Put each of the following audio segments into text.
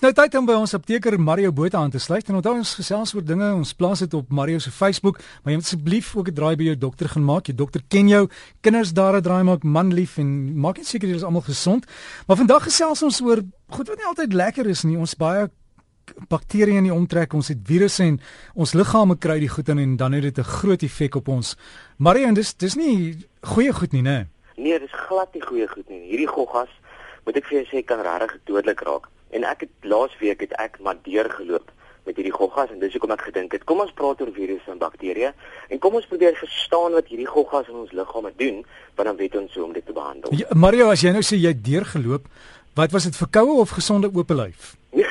Nou tyd om by ons apteker Mario Botha aan te sluit. En onthou ons gesels oor dinge ons plaas dit op Mario se Facebook. Maar jy moet asseblief ook 'n draai by jou dokter gaan maak. Jy dokter ken jou kinders daar 'n draai maak man lief en maak net seker jy is almal gesond. Maar vandag gesels ons oor goed wat nie altyd lekker is nie. Ons baie bakterieë in die omtrek ons het virusse en ons liggame kry die goed in en dan het dit 'n groot effek op ons. Mario en dis dis nie goeie goed nie nê nee dis glad nie goeie goed nie. Hierdie goggas moet ek vir jou sê kan regtig dodelik raak En ek het laasweek het ek maar deurgeloop met hierdie goggas en dis hoekom ek gedink het kom ons praat oor virusse en bakterieë en kom ons probeer verstaan wat hierdie goggas in ons liggame doen want dan weet ons hoe om dit te behandel. Ja, Mario, as jy nou sê jy het deurgeloop, wat was dit verkoue of gesonde oop lyf?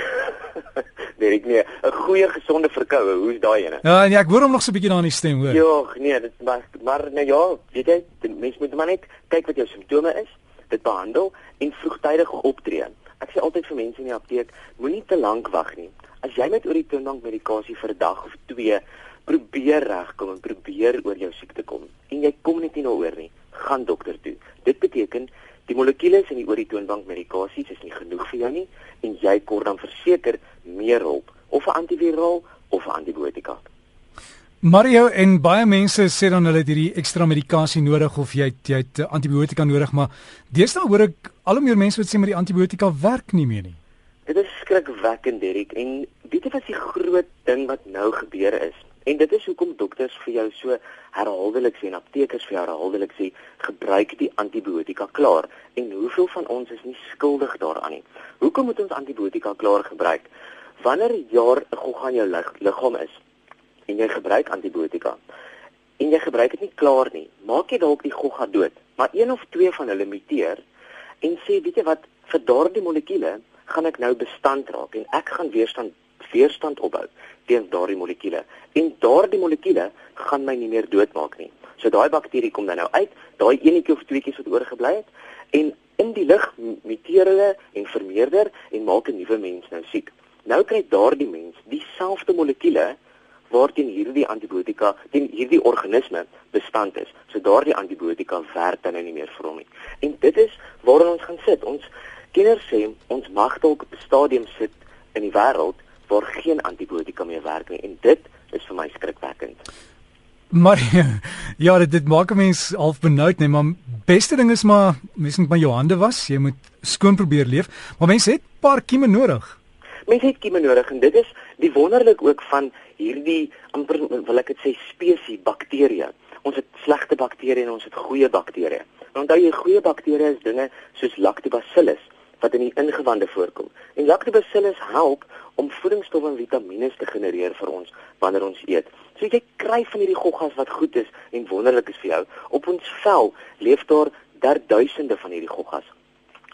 Nee, ek nee, 'n goeie gesonde verkoue, hoe's daai ene? Ja, nee, ek hoor hom nog so 'n bietjie daar in die stem, hoor. Ja, nee, dit maar maar nou ja, weet jy, mens moet maar net kyk wat jou simptome is, dit behandel en vroegtydig optree. Ek sê altyd vir mense in die apteek, moenie te lank wag nie. As jy met oritonbank medikasie vir 'n dag of 2 probeer regkom en probeer oor jou siekte kom en jy kom net nie daaroor nie, gaan dokter toe. Dit beteken die molekules in die oritonbank medikasie is nie genoeg vir jou nie en jy kort dan verseker meer hulp of 'n antiviraal of 'n antibiotika. Mario en baie mense sê dan hulle het hierdie ekstra medikasie nodig of jy het, jy het antibiotika nodig, maar deesdae hoor ek al hoe meer mense wat sê met die antibiotika werk nie meer nie. Dit is skrikwekkend, Derek, en weet jy wat die groot ding wat nou gebeur is? En dit is hoekom dokters vir jou so herhaaldelik sê en aptekers vir jou herhaaldelik sê gebruik die antibiotika klaar. En hoeveel van ons is nie skuldig daaraan nie? Hoekom moet ons antibiotika klaar gebruik? Wanneer jaar 'n gogga in jou liggaam is, en jy gebruik antibiotika en jy gebruik dit nie klaar nie, maak jy dalk die gogga dood. Maar een of twee van hulle muteer en sê, weet jy wat, vir daardie molekule gaan ek nou bestand raak en ek gaan weerstand weerstand opbou teen daardie molekule. En daardie molekule gaan my nie meer doodmaak nie. So daai bakterie kom dan nou uit, daai enetjie of tweeetjies wat oorgebly het en in die lug muteer hulle en vermeerder en maak 'n nuwe mens nou siek. Nou kry daardie mens dieselfde molekule waarteen hierdie antibiotika teen hierdie organisme bestand is. So daardie antibiotika werk dan nou nie meer vir hom nie. En dit is waarin ons gaan sit. Ons kinders sê ons mag dalk op 'n stadium sit in die wêreld waar geen antibiotika meer werk nie en dit is vir my skrikwekkend. Maar ja, dit, dit maak mense half benoud net, maar beste ding is maar mens moet maar jou hande was, jy moet skoon probeer leef, maar mense het paar kieme nodig. Mense het kieme nodig en dit is die wonderlik ook van hierdie amper wil ek dit sê spesies bakterieë. Ons het slegte bakterieë en ons het goeie bakterieë. En onthou jy goeie bakterieë is dinge soos Lactobacillus wat in die ingewande voorkom. En Lactobacillus help om voedingsstowwe en vitamiene te genereer vir ons wanneer ons eet. So jy kry van hierdie goggas wat goed is en wonderlik is vir jou. Op ons vel leef daar derduisende van hierdie goggas.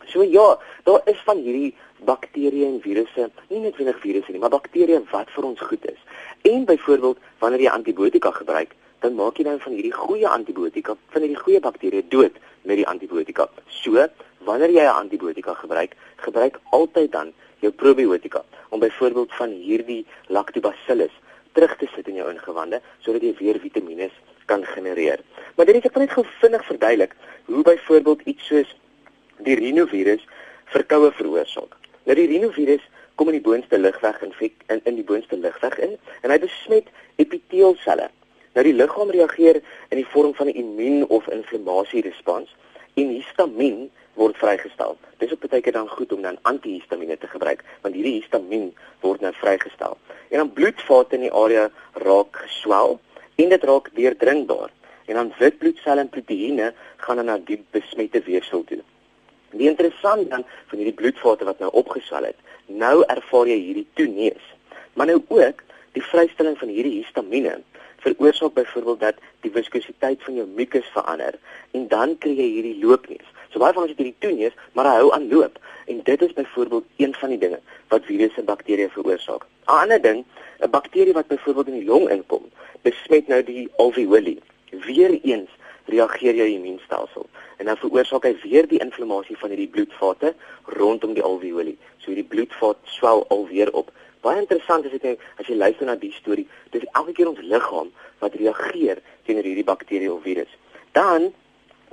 So ja, daar is van hierdie bakterieë en virusse, nie net wenig virusse nie, maar bakterieë wat vir ons goed is. En byvoorbeeld, wanneer jy antibiotika gebruik, dan maak jy dan van hierdie goeie antibiotika, van hierdie goeie bakterieë dood met die antibiotika. So, wanneer jy 'n antibiotika gebruik, gebruik altyd dan jou probiotika om byvoorbeeld van hierdie lactobacillus terug te sit in jou ingewande sodat jy weer vitamiene kan genereer. Maar dit is ek net gou vinnig verduidelik hoe byvoorbeeld iets soos die rinovirus verkoue veroorsaak. Nou die rinovirus kom in die boonste lugweg infek in in die boonste lugweg in en hy besmet epiteelselle. Nou die liggaam reageer in die vorm van 'n immuun of inflammasie respons en histamien word vrygestel. Dis op baie keer dan goed om dan antihistamiene te gebruik want hierdie histamien word nou vrygestel. En dan bloedvate in die area raak geswel en dit raak deurdringbaar. En dan wit bloedselle en proteïene gaan dan na die besmette weefsel toe. Die interessant dan van hierdie bloedvate wat nou opgeswel het, nou ervaar jy hierdie toeneus. Maar nou ook die vrystelling van hierdie histamiene veroorsaak byvoorbeeld dat die viskositeit van jou mukus verander en dan kry jy hierdie loopneus. So baie van ons het hierdie toeneus, maar hy hou aan loop en dit is byvoorbeeld een van die dinge wat virusse en bakterieë veroorsaak. 'n Ander ding, 'n bakterie wat byvoorbeeld in die long inkom, besmet nou die alveoli. Weereens reageer jou immuunstelsel en dan veroorsaak hy weer die inflammasie van hierdie bloedvate rondom die alveoli. So hierdie bloedvat swel alweer op. Baie interessant is dit as jy luister na die storie, dis elke keer ons liggaam wat reageer teenoor hierdie bakterie of virus. Dan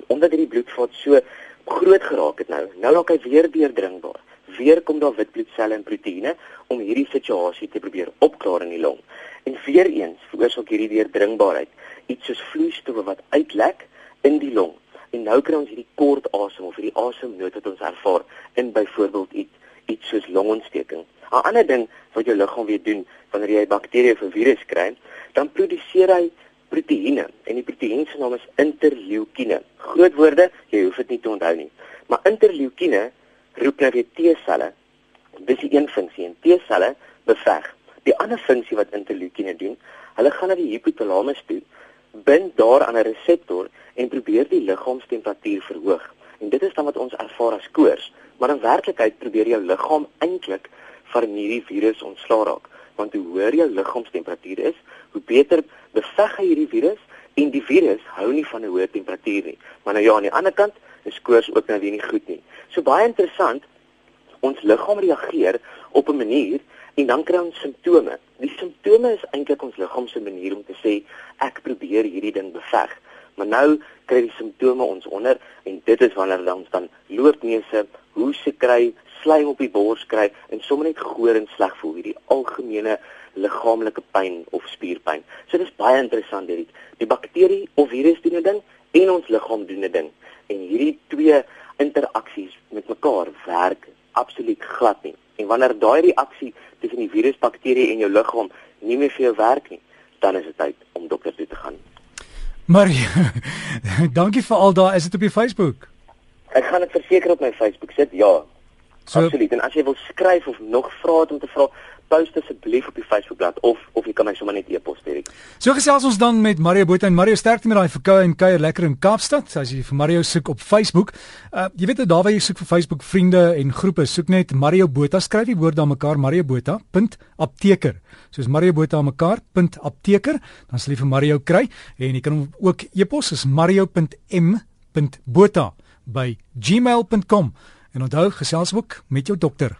omdat hierdie bloedvat so groot geraak het nou, nou raak hy weer deurdringbaar, weer kom daar wit bloedselle en proteïene om hierdie situasie te probeer opklaar in die long. En weer eens veroorsaak hierdie deurdringbaarheid iets soos vloeistowwe wat uitlek in die long. En nou kry ons hierdie kort asem of hierdie asemnood wat ons ervaar in byvoorbeeld iets iets soos longontsteking. 'n Ander ding wat jou liggaam weer doen wanneer jy 'n bakterie of virus kry, dan produseer hy proteïene en die proteïen se naam is interleukine. Groot woorde, jy hoef dit nie te onthou nie. Maar interleukine roep nou weer T-selle. Dis die een funksie en T-selle beveg. Die ander funksie wat interleukine doen, hulle gaan na die hypothalamus toe, bind daar aan 'n reseptor en probeer die liggaamstemperatuur verhoog. En dit is dan wat ons ervaar as koors, maar in werklikheid probeer jou liggaam eintlik van hierdie virus ontslaa raak, want hoe hoër jou liggaamstemperatuur is, hoe beter beveg hy hierdie virus en die virus hou nie van 'n hoë temperatuur nie. Maar nou ja, aan die ander kant is koors ook nou nie goed nie. So baie interessant, ons liggaam reageer op 'n manier en dan kry ons simptome. Die simptome is eintlik ons liggaam se manier om te sê ek probeer hierdie ding beveg. Maar nou kry die simptome ons onder en dit is wanneer ons dan loopneuse, hoese kry, slaim op die bors kry en sommer net gehoor en sleg voel, hierdie algemene liggaamlike pyn of spierpyn. So dit is baie interessant hierdie. Die bakterie of virus doen 'n ding en ons liggaam doen 'n ding. En hierdie twee interaksies met mekaar werk absoluut glad nie. En wanneer daai reaksie tussen die virus, bakterie en jou liggaam nie meer vir jou werk nie, dan is dit tyd om dokter toe te gaan. Maar dankie vir al daai, is dit op die Facebook? Ek gaan dit verseker op my Facebook sit. Ja. So, absoluut. En as jy wil skryf of nog vra het om te vra, post asseblief op die Facebookblad of of jy kan my sommer net e-pos stuur. So gesels ons dan met Mario Botha en Mario sterkte met daai verkoue en kuier lekker in Kaapstad. As jy vir Mario soek op Facebook, uh jy weet daar waar jy soek vir Facebook vriende en groepe, soek net Mario Botha, skryf die woord aan mekaar Mario Botha. apteker. Soos Mario Botha aan mekaar apteker, dan sal jy vir Mario kry en jy kan hom ook e-pos is mario.m.botha by gmail.com en onthou gesels ook met jou dokter